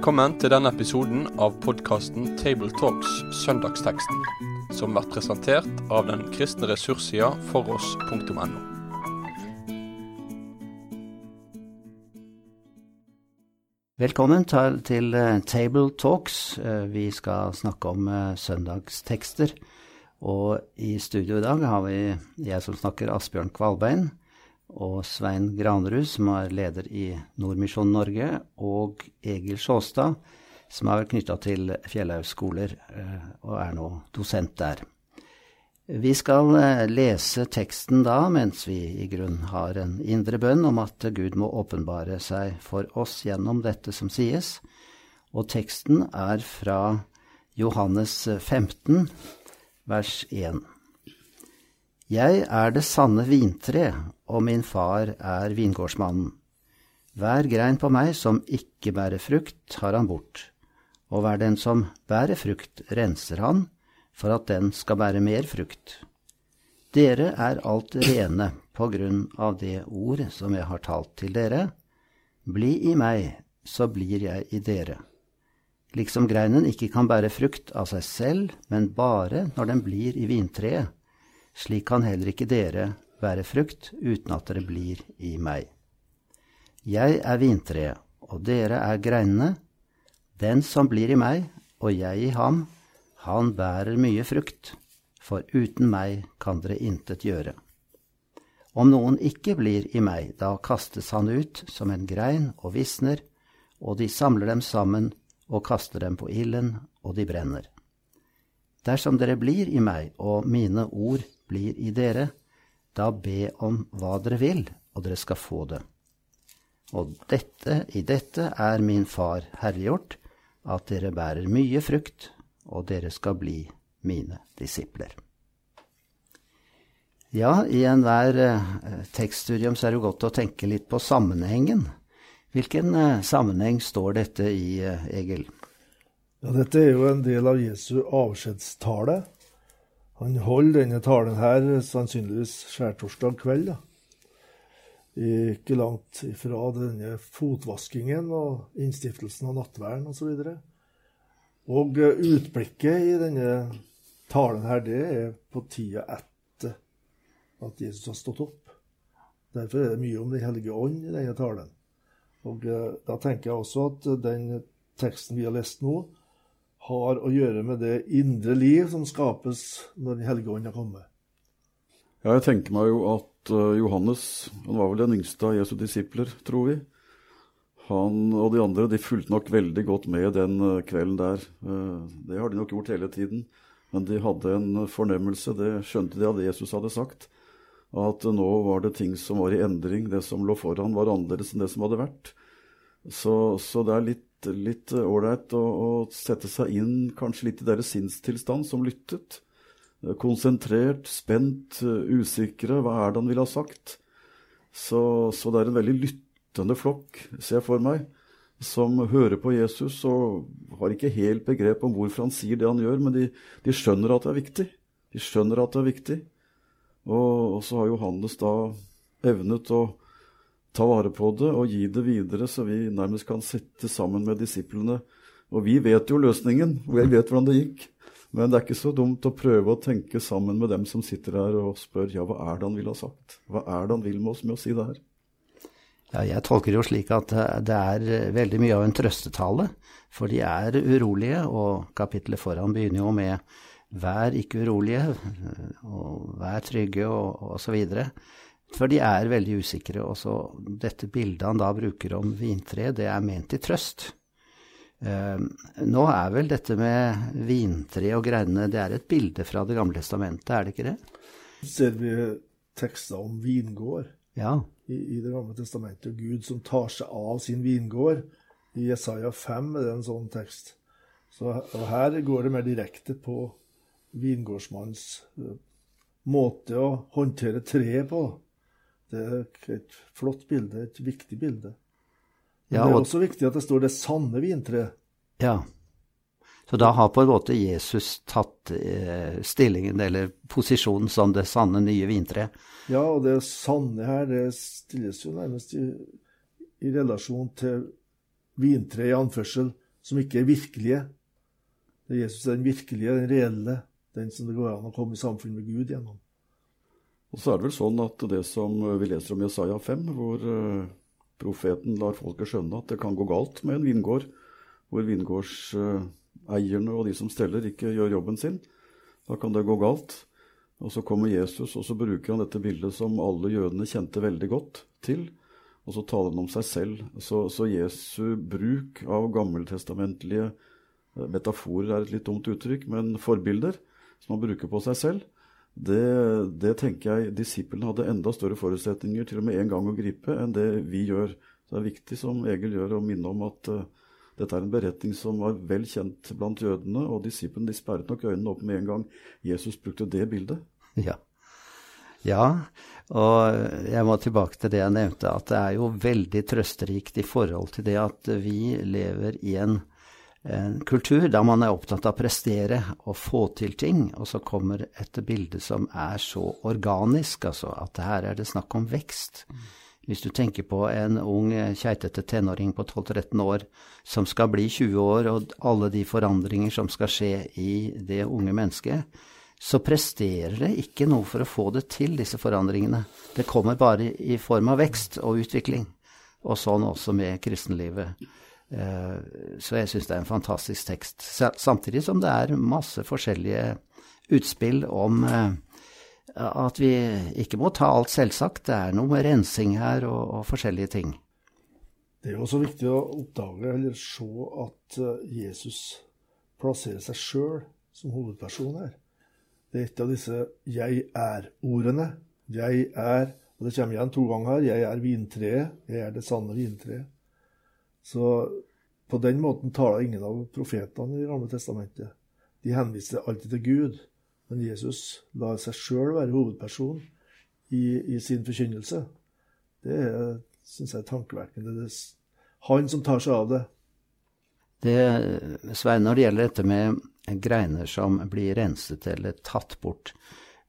Velkommen til denne episoden av podkasten Tabletalks Søndagsteksten, som blir presentert av den kristne ressurssida foross.no. Velkommen til, til Tabletalks. Table Talks. Uh, vi skal snakke om uh, søndagstekster. Og i studio i dag har vi jeg som snakker, Asbjørn Kvalbein, og Svein Granerud, som er leder i Nordmisjon Norge, og Egil Sjåstad, som er knytta til Fjellhaug skoler og er nå dosent der. Vi skal lese teksten da, mens vi i grunn har en indre bønn om at Gud må åpenbare seg for oss gjennom dette som sies. Og teksten er fra Johannes 15, vers 1. Jeg er det sanne vintre, og min far er vingårdsmannen. Hver grein på meg som ikke bærer frukt, har han bort, og hver den som bærer frukt, renser han, for at den skal bære mer frukt. Dere er alt rene på grunn av det ord som jeg har talt til dere. Bli i meg, så blir jeg i dere. Liksom greinen ikke kan bære frukt av seg selv, men bare når den blir i vintreet, slik kan heller ikke dere være frukt uten at dere blir i meg. Jeg er vintreet, og dere er greinene. Den som blir i meg, og jeg i ham, han bærer mye frukt, for uten meg kan dere intet gjøre. Om noen ikke blir i meg, da kastes han ut som en grein og visner, og de samler dem sammen og kaster dem på ilden, og de brenner. Dersom dere blir i meg, og mine ord blir i dere, da be om hva dere vil, og dere skal få det. Og dette, i dette er min far herliggjort, at dere bærer mye frukt, og dere skal bli mine disipler. Ja, i enhver eh, tekststudium så er det godt å tenke litt på sammenhengen. Hvilken eh, sammenheng står dette i, eh, Egil? Ja, Dette er jo en del av Jesu avskjedstale. Han holder denne talen her sannsynligvis skjærtorsdag kveld. da. Ikke langt ifra denne fotvaskingen og innstiftelsen av nattverden osv. Og, så og utblikket i denne talen her, det er på tida etter at Jesus har stått opp. Derfor er det mye om Den hellige ånd i denne talen. Og da tenker jeg også at den teksten vi har lest nå, har å gjøre med det indre liv som skapes når Den hellige ånd har kommet. Ja, jeg tenker meg jo at Johannes han var vel den yngste av Jesu disipler, tror vi. Han og de andre de fulgte nok veldig godt med den kvelden der. Det har de nok gjort hele tiden. Men de hadde en fornemmelse, det skjønte de av det Jesus hadde sagt, at nå var det ting som var i endring. Det som lå foran, var annerledes enn det som hadde vært. Så, så det er litt ålreit å, å, sette seg inn kanskje litt i deres sinnstilstand som lyttet. Konsentrert, spent, usikre. Hva er det han ville ha sagt? Så, så det er en veldig lyttende flokk, ser jeg for meg, som hører på Jesus og har ikke helt begrep om hvorfor han sier det han gjør, men de, de skjønner at det er viktig. De skjønner at det er viktig. Og, og så har Johannes da evnet å ta vare på det og gi det videre, så vi nærmest kan sitte sammen med disiplene. Og vi vet jo løsningen, og jeg vet hvordan det gikk. Men det er ikke så dumt å prøve å tenke sammen med dem som sitter her og spør ja, hva er det han vil ha sagt? Hva er det han vil med oss med å si det her? Ja, jeg tolker det jo slik at det er veldig mye av en trøstetale, for de er urolige, og kapittelet foran begynner jo med vær ikke urolige, og vær trygge, og, videre. For de er veldig usikre. Og så dette bildet han da bruker om vintre, det er ment til trøst. Uh, nå er vel dette med vintre og greinene, det er et bilde fra Det gamle testamentet, er det ikke det? Ser vi tekster om vingård ja. i, i Det gamle testamentet. Gud som tar seg av sin vingård. I Jesaja 5 er det en sånn tekst. Så, og her går det mer direkte på vingårdsmannens uh, måte å håndtere treet på. Det er et flott bilde, et viktig bilde. Men Ja, det er også viktig at det står 'det sanne vintreet'. Ja. Så da har på en måte Jesus tatt eh, stillingen, eller posisjonen, som det sanne nye vintreet. Ja, og det sanne her, det stilles jo nærmest i, i relasjon til vintre i anførsel som ikke er virkelige. Det Jesus er den virkelige, den reelle, den som det går an å komme i samfunn med Gud gjennom. Og så er det vel sånn at det som vi leser om Jesaja 5, hvor eh, profeten lar folket skjønne at det kan gå galt med en vingård, hvor vingårdseierne og de som steller, ikke gjør jobben sin, da kan det gå galt. Og så kommer Jesus, og så bruker han dette bildet som alle jødene kjente veldig godt til. Og så taler han om seg selv. Så, så Jesu bruk av gammeltestamentlige eh, metaforer er et litt dumt uttrykk, men forbilder som han bruker på seg selv, det, det tenker jeg disiplene hadde enda større forutsetninger til og med en gang å gripe enn det vi gjør. Så det er viktig, som Egil gjør, å minne om at uh, dette er en beretning som var vel kjent blant jødene, og disiplene de sperret nok øynene opp med en gang Jesus brukte det bildet. Ja. ja, og jeg må tilbake til det jeg nevnte, at det er jo veldig trøsterikt i forhold til det at vi lever i en en kultur der man er opptatt av å prestere og få til ting, og så kommer et bilde som er så organisk, altså at her er det snakk om vekst. Hvis du tenker på en ung, keitete tenåring på 12-13 år som skal bli 20 år, og alle de forandringer som skal skje i det unge mennesket, så presterer det ikke noe for å få det til, disse forandringene. Det kommer bare i form av vekst og utvikling. Og sånn også med kristenlivet. Eh, så jeg syns det er en fantastisk tekst. Samtidig som det er masse forskjellige utspill om eh, at vi ikke må ta alt selvsagt. Det er noe med rensing her og, og forskjellige ting. Det er jo også viktig å oppdage eller se at eh, Jesus plasserer seg sjøl som hovedperson her. Det er et av disse 'jeg er'-ordene. Jeg er, og det kommer igjen to ganger her, 'jeg er vintreet', 'jeg er det sanne vintreet'. Så på den måten taler ingen av profetene i Gamle testamentet. De henviser alltid til Gud, men Jesus lar seg sjøl være hovedperson i, i, sin forkynnelse. Det syns jeg er tankevekkende. Det er han som tar seg av det. det Svein, når det gjelder dette med greiner som blir renset eller tatt bort,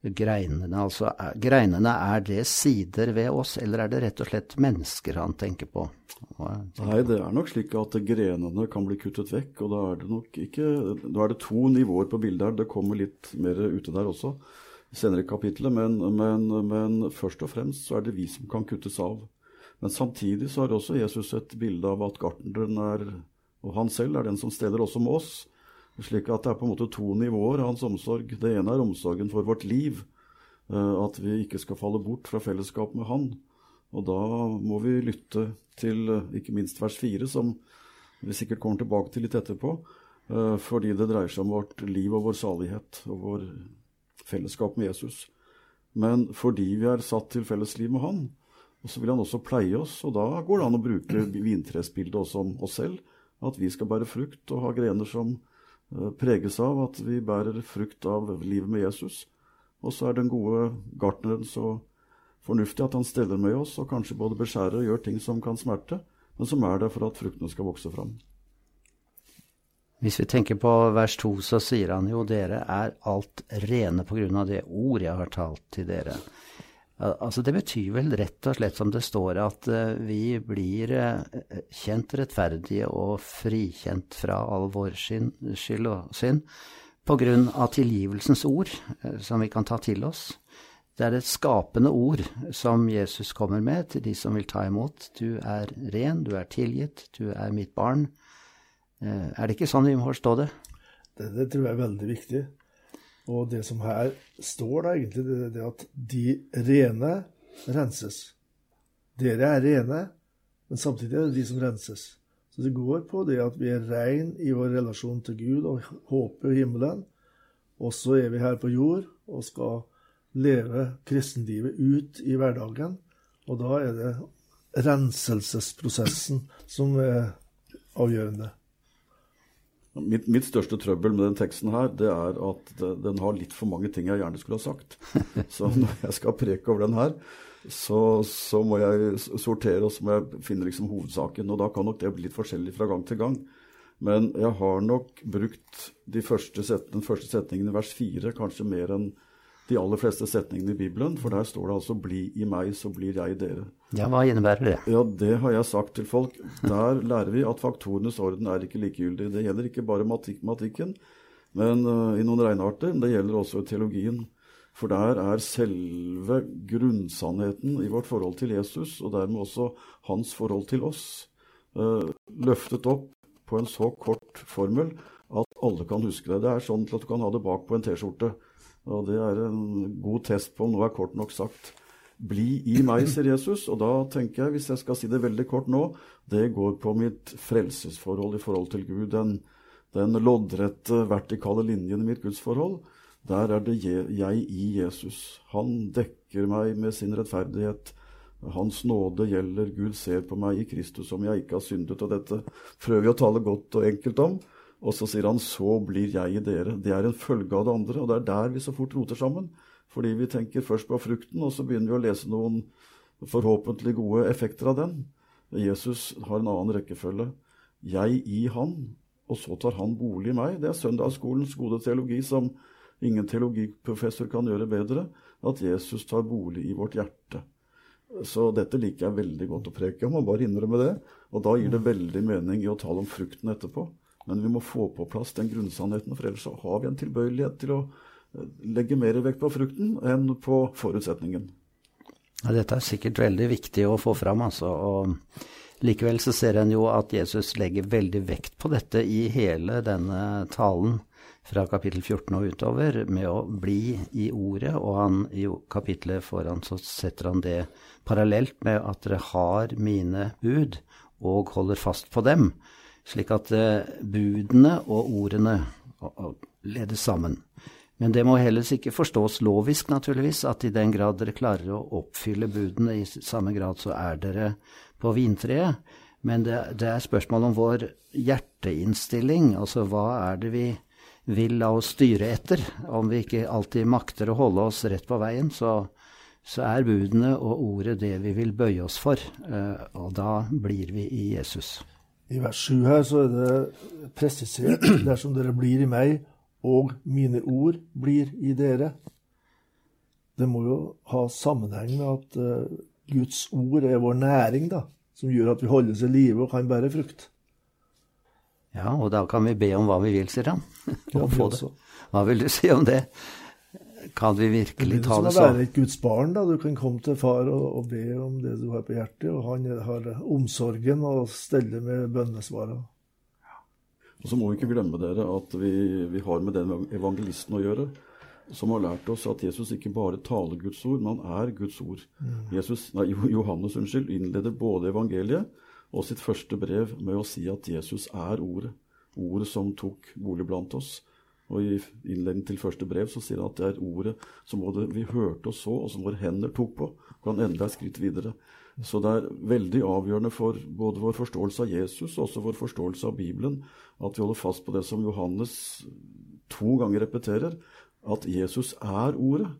greinene. Altså, greinene, er det sider ved oss, eller er det rett og slett mennesker han tenker på? Nei, det er nok slik at grenene kan bli kuttet vekk. Og da er det nok ikke Da er det to nivåer på bildet her. Det kommer litt mer ute der også senere i kapitlet, Men, men, men, først og fremst så er det vi som kan kuttes av. Men samtidig så har også Jesus et bilde av at gartneren er, og han selv er den som steller også med oss. Slik at det er på en måte to nivåer av hans omsorg. Det ene er omsorgen for vårt liv. Eh, at vi ikke skal falle bort fra fellesskap med Han. Og da må vi lytte til eh, ikke minst vers 4, som vi sikkert kommer tilbake til litt etterpå. Eh, fordi det dreier seg om vårt liv og vår salighet og vår fellesskap med Jesus. Men fordi vi er satt til fellesliv med Han, og så vil Han også pleie oss. Og da går det an å bruke vintresbildet også om oss selv. At vi skal bære frukt og ha grener som preges av at vi bærer frukt av livet med Jesus. Og så er den gode gartneren så fornuftig at han steller med oss og kanskje både beskjærer og gjør ting som kan smerte, men som er der for at fruktene skal vokse fram. Hvis vi tenker på vers 2, så sier han jo dere er alt rene på grunn av det ord jeg har talt til dere. Altså Det betyr vel rett og slett som det står, at uh, vi blir uh, kjent rettferdige og frikjent fra all vår skyld og synd på grunn av tilgivelsens ord uh, som vi kan ta til oss. Det er et skapende ord som Jesus kommer med til de som vil ta imot. Du er ren, du er tilgitt, du er mitt barn. Er det ikke sånn vi må forstå det? det? Det tror jeg er veldig viktig. Og det som her står, da egentlig, det er at de rene renses. Dere er rene, men samtidig er det de som renses. Så det går på det at vi er rein i vår relasjon til Gud og håper himmelen. Og så er vi her på jord og skal leve kristenlivet ut i hverdagen. Og da er det renselsesprosessen som er avgjørende. Mitt, mitt, største trøbbel med den teksten her, det er at den har litt for mange ting jeg gjerne skulle ha sagt. Så når jeg skal preke over den her, så, så må jeg sortere, og så må jeg finne liksom hovedsaken. Og da kan nok det bli litt forskjellig fra gang til gang. Men jeg har nok brukt de første set, den første setningen i vers 4 kanskje mer enn de aller fleste setningene i Bibelen, for der står det altså 'bli i meg, så blir jeg i dere'. Ja, Hva innebærer det? Ja, Det har jeg sagt til folk. Der lærer vi at faktorenes orden er ikke likegyldig. Det gjelder ikke bare matematikken men, uh, i noen regnearter, det gjelder også teologien. For der er selve grunnsannheten i vårt forhold til Jesus, og dermed også hans forhold til oss, uh, løftet opp på en så kort formel at alle kan huske det. Det er sånn at du kan ha det bak på en T-skjorte. Og det er en god test på om noe er kort nok sagt. Bli i meg, sier Jesus. Og da tenker jeg, hvis jeg skal si det veldig kort nå, det går på mitt frelsesforhold i forhold til Gud. Den, den loddrette, vertikale linjen i mitt gudsforhold. Der er det jeg i Jesus. Han dekker meg med sin rettferdighet. Hans nåde gjelder. Gud ser på meg i Kristus om jeg ikke har syndet. Og dette prøver vi å tale godt og enkelt om. Og så sier han 'så blir jeg i dere'. Det er en følge av det andre, og det er der vi så fort roter sammen. Fordi vi tenker først på frukten, og så begynner vi å lese noen forhåpentlig gode effekter av den. Jesus har en annen rekkefølge. Jeg i han, og så tar han bolig i meg. Det er søndagsskolens gode teologi som ingen teologiprofessor kan gjøre bedre. At Jesus tar bolig i vårt hjerte. Så dette liker jeg veldig godt å preke om, og bare innrømme det. Og da gir det veldig mening i å tale om frukten etterpå. Men vi må få på plass den grunnsannheten, for ellers så har vi en tilbøyelighet til å legge mer vekt på frukten enn på forutsetningen. Ja, dette er sikkert veldig viktig å få fram, altså. Og likevel så ser en jo at Jesus legger veldig vekt på dette i hele denne talen fra kapittel 14 og utover, med å bli i ordet. Og han, i kapittelet foran så setter han det parallelt med at dere har mine bud og holder fast på dem. Slik at uh, budene og ordene ledes sammen. Men det må heller ikke forstås lovisk, naturligvis, at i den grad dere klarer å oppfylle budene i samme grad, så er dere på vintreet. Men det, det er spørsmål om vår hjerteinnstilling. Altså hva er det vi vil la oss styre etter? Om vi ikke alltid makter å holde oss rett på veien, så, så er budene og ordet det vi vil bøye oss for. Og da blir vi i Jesus. I vers 7 her så er det presisert dersom dere blir i meg, og mine ord blir i dere. Det må jo ha sammenheng med at uh, Guds ord er vår næring, da, som gjør at vi holdes i live og kan bære frukt. Ja, og da kan vi be om hva vi vil, sier han. Og få det. Hva vil du si om det? Kan vi virkelig ta det sånn? Det er være et Guds barn. da. Du kan komme til far og, og, be om det du har på hjertet, og han har omsorgen og steller med bønnesvarene. Og så må vi ikke glemme dere at vi, vi, har med den evangelisten å gjøre, som har lært oss at Jesus ikke bare taler Guds ord, men han er Guds ord. Mm. Jesus, nei, Johannes unnskyld, innleder både evangeliet og sitt første brev med å si at Jesus er ordet. Ordet som tok bolig blant oss. Og I innledningen til første brev så sier han at det er ordet som både vi hørte og så, og som våre hender tok på. Kan enda et skritt videre. Så det er veldig avgjørende for både vår forståelse av Jesus og også vår forståelse av Bibelen at vi holder fast på det som Johannes to ganger repeterer, at Jesus er ordet.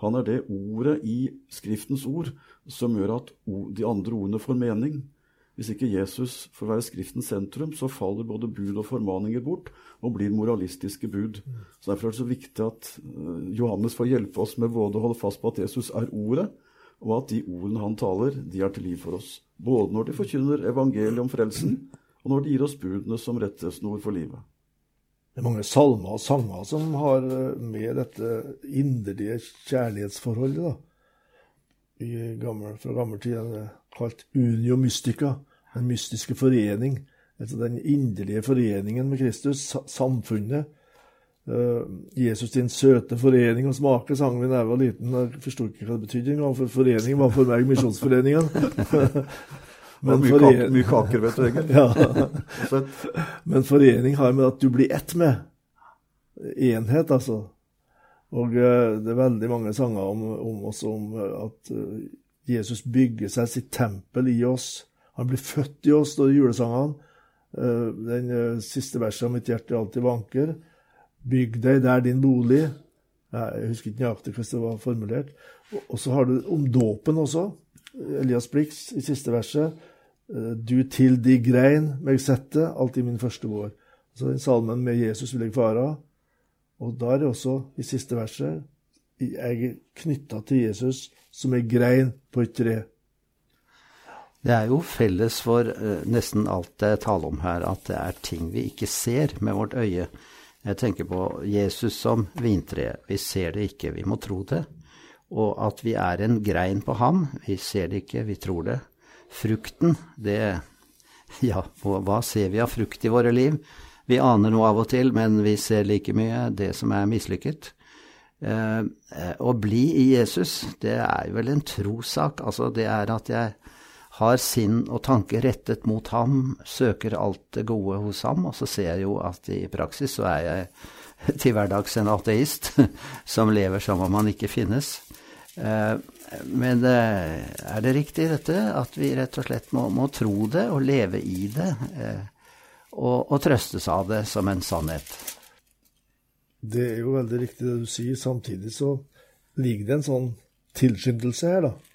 Han er det ordet i Skriftens ord som gjør at de andre ordene får mening. Hvis ikke Jesus får være Skriftens sentrum, så faller både bud og formaninger bort og blir moralistiske bud. Så Derfor er det så viktig at Johannes får hjelpe oss med både å holde fast på at Jesus er ordet, og at de ordene han taler, de er til liv for oss. Både når de forkynner evangeliet om frelsen, og når de gir oss budene som rettesnor for livet. Det er mange salmer og sanger som har med dette inderlige kjærlighetsforholdet. da. I gammel, fra gammel tid er kalt unio mystica, den mystiske forening. Altså den inderlige foreningen med Kristus, samfunnet Uh, Jesus din søte forening og smake sang vi da jeg var liten. Jeg forsto ikke hva det betydde engang, for forening var for meg Misjonsforeningen. Men mye, mye kaker, vet du, Egil. ja. Men forening har med at du blir ett med. Enhet, altså. Og uh, det er veldig mange sanger om, om oss om at uh, Jesus bygger seg sitt tempel i oss. Han blir født i oss, står det i julesangene. den siste verset av 'Mitt hjerte alltid vanker'. Bygg deg der din bolig. Jeg husker ikke nøyaktig hvordan det var formulert. Og så har du om dåpen også. Elias Blix i siste verset. Du til de grein meg sette, alltid min første vår. Så den salmen med Jesus vil jeg fare. Og da er det også i siste verset jeg er knytta til Jesus som ei grein på et tre. Det er jo felles for uh, nesten alt det er tale om her, at det er ting vi ikke ser med vårt øye. Jeg tenker på Jesus som vintre. Vi ser det ikke, vi må tro det. Og at vi er en grein på ham. Vi ser det ikke, vi tror det. Frukten, det Ja, hva ser vi av frukt i våre liv? Vi aner noe av og til, men vi ser like mye det som er mislykket. Eh, eh å bli i Jesus, det er vel en trossak. Altså, det er at jeg har sinn og tanke rettet mot ham, søker alt det gode hos ham, og så ser jeg jo at i praksis så er jeg til hverdags en ateist som lever som om han ikke finnes. Eh, men eh, er det riktig dette, at vi rett og slett må, må tro det og leve i det, eh, og, og trøstes av det som en sannhet? Det er jo veldig riktig det du sier. Samtidig så ligger det en sånn tilskyndelse her, da.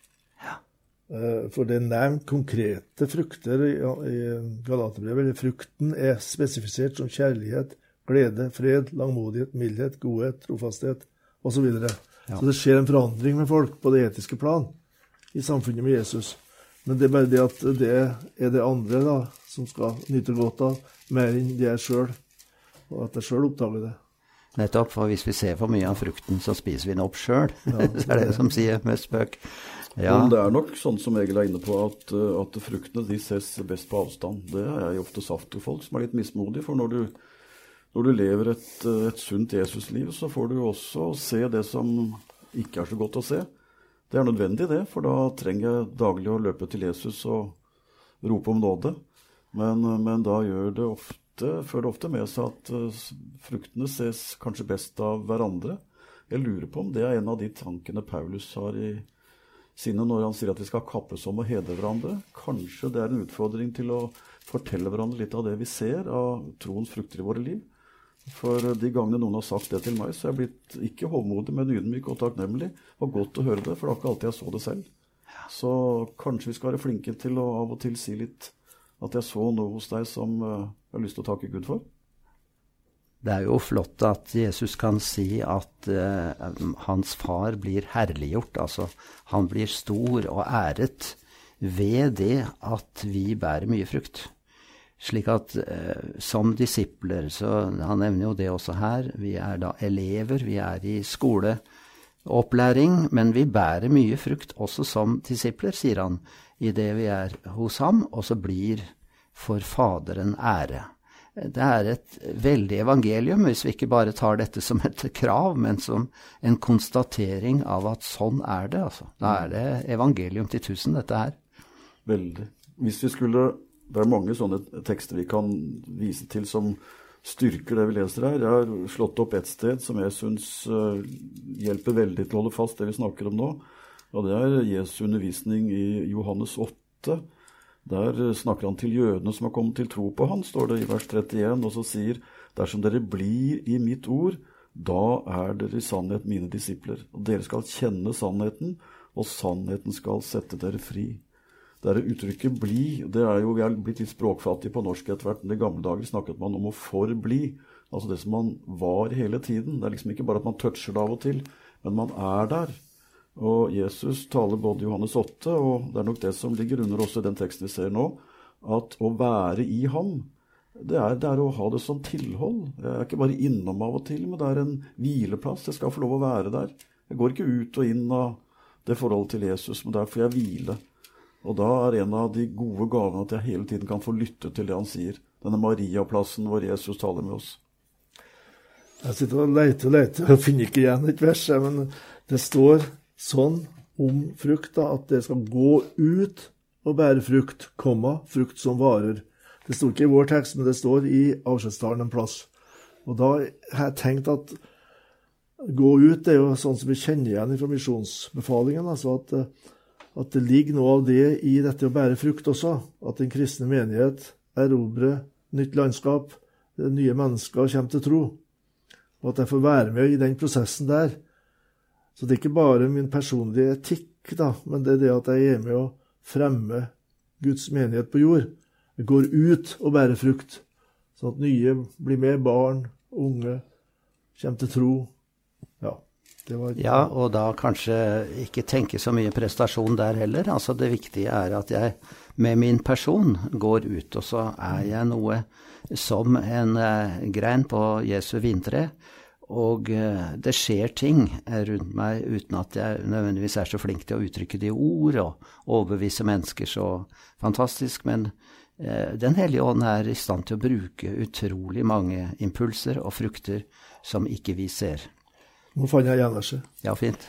Eh, for det er nevnt konkrete frukter i Galaterbrevet. Frukten er spesifisert som kjærlighet, glede, fred, langmodighet, mildhet, godhet, trofasthet osv. Så, videre. ja. så det skjer en forandring med folk på det etiske plan i samfunnet med Jesus. Men det er bare det at det er det andre da, som skal nyte godt av, mer enn det jeg sjøl. Og at jeg sjøl oppdager det. Nettopp, for hvis vi ser for mye av frukten, så spiser vi den opp sjøl. Ja, det er det som sier med spøk. Ja. Men det er nok sånn som Egil er inne på, at, eh, at fruktene de ses best på avstand. Det er jeg ofte saft til folk som er litt mismodige. For når du, når du lever et, eh, et sunt Jesusliv, så får du også se det som ikke er så godt å se. Det er nødvendig, det, for da trenger jeg daglig å løpe til Jesus og rope om nåde. Men, men da gjør det ofte, fører det ofte med seg at fruktene ses kanskje best av hverandre. Jeg lurer på om det er en av de tankene Paulus har i sinnet når han sier at vi skal kappes om å hedre hverandre. Kanskje det er en utfordring til å fortelle hverandre litt av det vi ser av troens frukter i våre liv. For de gangene noen har sagt det til meg, så er jeg blitt ikke hovmodig, men ydmyk og takknemlig. Og godt å høre det, for det var ikke alltid jeg så det selv. Så kanskje vi skal være flinke til å av og til si litt at jeg så noe hos deg som eh, jeg har lyst til å takke Gud for. Det er jo flott at Jesus kan si at uh, hans far blir herliggjort. Altså, han blir stor og æret ved det at vi bærer mye frukt. Slik at uh, som disipler, så han nevner jo det også her, vi er da elever, vi er i skoleopplæring, men vi bærer mye frukt også som disipler, sier han, i det vi er hos ham, og så blir for Faderen ære. Det er et veldig evangelium, hvis vi ikke bare tar dette som et krav, men som en konstatering av at sånn er det. Altså. Da er det evangelium til tusen, dette her. Veldig. Hvis vi skulle Det er mange sånne tekster vi kan vise til som styrker det vi leser her. Jeg har slått opp ett sted som jeg syns uh, hjelper veldig til å holde fast det vi snakker om nå. Og det er Jesu undervisning i Johannes 8 der snakker han til jødene som har kommet til tro på han, står det i vers 31, og så sier dersom dere blir i mitt ord, da er dere i sannhet mine disipler. Og dere skal kjenne sannheten, og sannheten skal sette dere fri. Det er uttrykket 'bli' det er jo, Vi er blitt litt språkfattige på norsk etter hvert, men i gamle dager snakket man om å forbli. Altså det som man var hele tiden. Det er liksom ikke bare at man toucher det av og til, men man er der. Og Jesus taler både i Johannes 8, og det er nok det som ligger under også i den teksten vi ser nå, at å være i ham, det er, det er, å ha det som tilhold. Jeg er ikke bare innom av og til, men det er en hvileplass. Jeg skal få lov å være der. Jeg går ikke ut og inn av det forholdet til Jesus, men der får jeg hvile. Og da er en av de gode gavene at jeg hele tiden kan få lytte til det han sier. Denne Mariaplassen hvor Jesus taler med oss. Jeg sitter og leter og leter og finner ikke igjen et vers, men det står sånn om frukt da, at det skal gå ut og bære frukt, komma, frukt som varer. Det står ikke i vår tekst, men det står i avskjedstalen en plass. Og da har jeg tenkt at gå ut er jo sånn som vi kjenner igjen fra misjonsbefalingen. altså at, at, det ligger noe av det i dette å bære frukt også. At den kristne menighet erobrer nytt landskap, nye mennesker kommer til tro. Og at jeg får være med i den prosessen der. Så det er ikke bare min personlige etikk, da, men det er det at jeg er med å fremme Guds menighet på jord. Jeg går ut og bærer frukt, sånn at nye blir med, barn, unge, kommer til tro. Ja. Ja, og da kanskje ikke tenke så mye prestasjon der heller. Altså det viktige er at jeg med min person går ut, og så er jeg noe som en uh, grein på Jesu vintre. Og uh, det skjer ting rundt meg uten at jeg nødvendigvis er så flink til å uttrykke det i ord og overbevise mennesker så fantastisk. Men uh, Den hellige ånd er i stand til å bruke utrolig mange impulser og frukter som ikke vi ser. Nå fant jeg gjenverset. Ja, fint.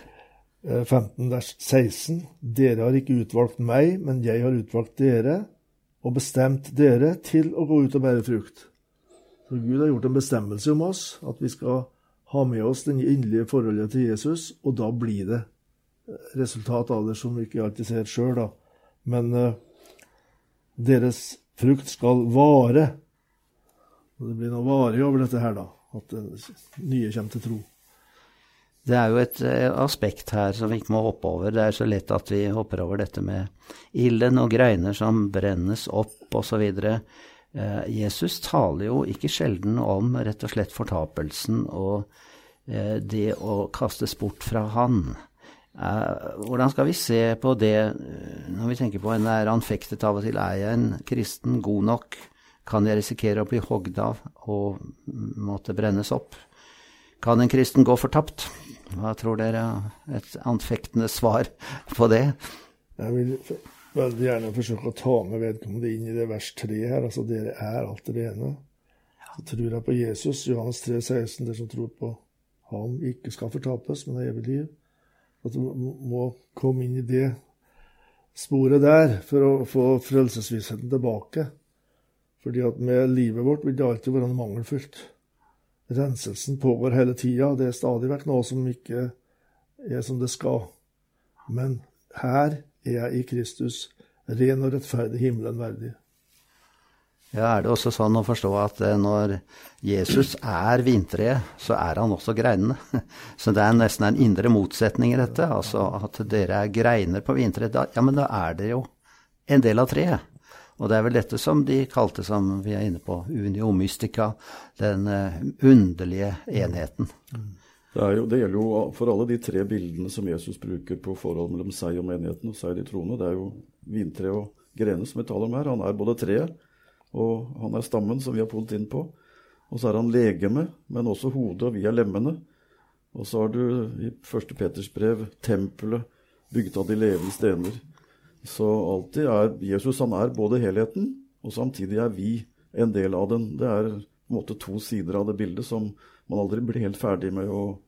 15 eh, vers 16. Dere har ikke utvalgt meg, men jeg har utvalgt dere og bestemt dere til å gå ut og bære frukt. Så Gud har gjort en bestemmelse om oss, at vi skal ha med oss det inderlige forholdet til Jesus, og da blir det eh, resultat av det som vi ikke alltid ser sjøl, da. Men uh, deres frukt skal vare. Og det blir noe varig over dette her, da. At det nye kommer til tro. Det er jo et eh, aspekt her som vi ikke må hoppe over. Det er så lett at vi hopper over dette med ilden og greiner som brennes opp osv. Eh, Jesus taler jo ikke sjelden om rett og slett fortapelsen og eh, det å kastes bort fra Han. Hvordan skal vi se på det når vi tenker på en er anfektet av og til? Er jeg en kristen god nok? Kan jeg risikere å bli hogd av og måtte brennes opp? Kan en kristen gå fortapt? Hva tror dere? er Et anfektende svar på det? Jeg vil veldig gjerne forsøke å ta med vedkommende inn i det vers 3 her. Altså, dere er alt det ene. Så tror jeg på Jesus, Johannes 3, 16, dere som tror på ham, ikke skal fortapes, men har evig liv. At du må komme inn i det sporet der for å få frelsesvissheten tilbake. Fordi at med livet vårt vil det alltid være mangelfullt renselsen pågår hele tida. Det er stadig vekk noe som ikke er som det skal. Men her er jeg i Kristus, ren og rettferdig, himmelen verdig. Ja, Er det også sånn å forstå at eh, når Jesus er vintreet, så er han også greinene? Så det er nesten en indre motsetning i dette. Altså at dere er greiner på vintreet. Ja, men da er det jo en del av treet. Og det er vel dette som de kalte, som vi er inne på, unio mystica, den uh, underlige enheten. Det, jo, det, gjelder jo for alle de tre bildene som Jesus bruker på forholdet mellom seg og menigheten og seg de troende. Det er jo vintre og grener som vi taler om her. Han er både treet, og han er stammen, som vi har podet inn på. Og så er han legeme, men også hodet, og vi er lemmene. Og så har du i første Peters brev tempelet bygd av de levende stener. Så alltid er Jesus han er både helheten, og samtidig er vi en del av den. Det er på en måte to sider av det bildet som man aldri blir helt ferdig med å,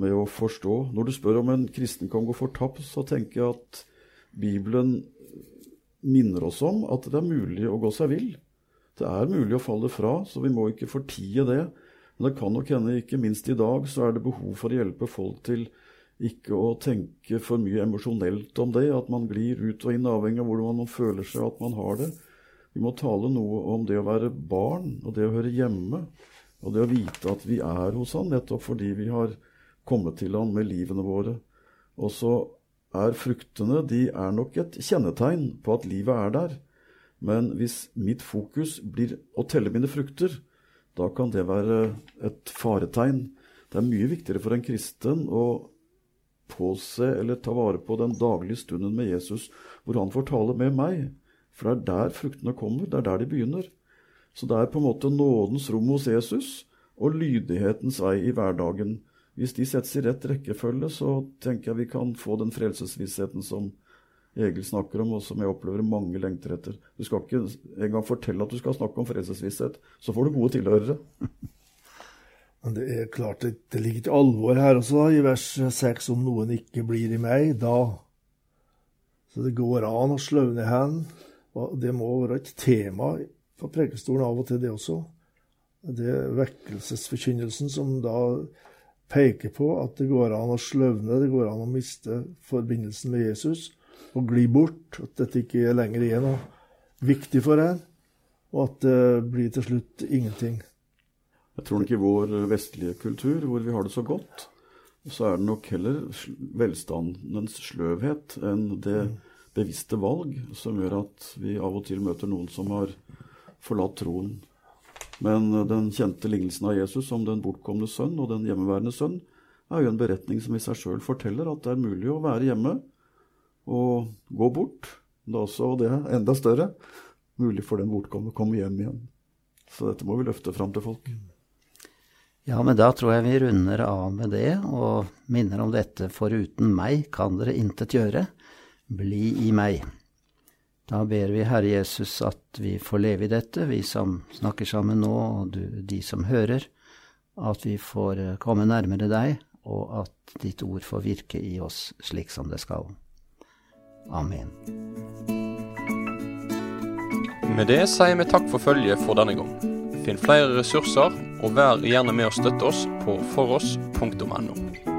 med å forstå. Når du spør om en kristen kan gå fortapt, så tenker jeg at Bibelen minner oss om at det er mulig å gå seg vill. Det er mulig å falle fra, så vi må ikke fortie det. Men det kan nok hende, ikke minst i dag, så er det behov for å hjelpe folk til ikke å tenke for mye emosjonelt om det, at man glir ut og inn avhengig av hvordan man føler seg at man har det. Vi må tale noe om det å være barn, og det å høre hjemme, og det å vite at vi er hos Han nettopp fordi vi har kommet til Han med livene våre. Og så er fruktene de er nok et kjennetegn på at livet er der. Men hvis mitt fokus blir å telle mine frukter, da kan det være et faretegn. Det er mye viktigere for en kristen å påse eller ta vare på den daglige stunden med Jesus, hvor han får tale med meg. For det er der fruktene kommer, det er der de begynner. Så det er på en måte nådens rom hos Jesus og lydighetens vei i hverdagen. Hvis de settes i rett rekkefølge, så tenker jeg vi kan få den frelsesvissheten som Egil snakker om, og som jeg opplever mange lengter etter. Du skal ikke engang fortelle at du skal snakke om frelsesvisshet, så får du gode tilhørere. Men det er klart, det, det ligger til alvor her også, i vers 6, om noen ikke blir i meg, da. Så det går an å sløvne hen. Og det må være et tema for prekestolen av og til, det også. Det er vekkelsesforkynnelsen som da peker på at det går an å sløvne, det går an å miste forbindelsen med Jesus og gli bort. At dette ikke lenger er noe viktig for en, og at det blir til slutt ingenting. Jeg tror nok i vår vestlige kultur, hvor vi har det så godt, så er det nok heller velstandens sløvhet enn det bevisste valg som gjør at vi av og til møter noen som har forlatt troen. Men den kjente lignelsen av Jesus om den bortkomne sønn og den hjemmeværende sønn, er jo en beretning som i seg sjøl forteller at det er mulig å være hjemme og gå bort. Er også, og det er enda større, mulig for den bortkomne å komme hjem igjen. Så dette må vi løfte fram til folk. Ja, men da tror jeg vi runder av med det, og minner om dette. Foruten meg kan dere intet gjøre. Bli i meg. Da ber vi Herre Jesus at vi får leve i dette, vi som snakker sammen nå, og du, de som hører. At vi får eh, komme nærmere deg, og at ditt ord får virke i oss slik som det skal. Amen. Med det sier vi takk for følget for denne gang. Finn flere ressurser, og vær gjerne med å støtte oss på foross.no.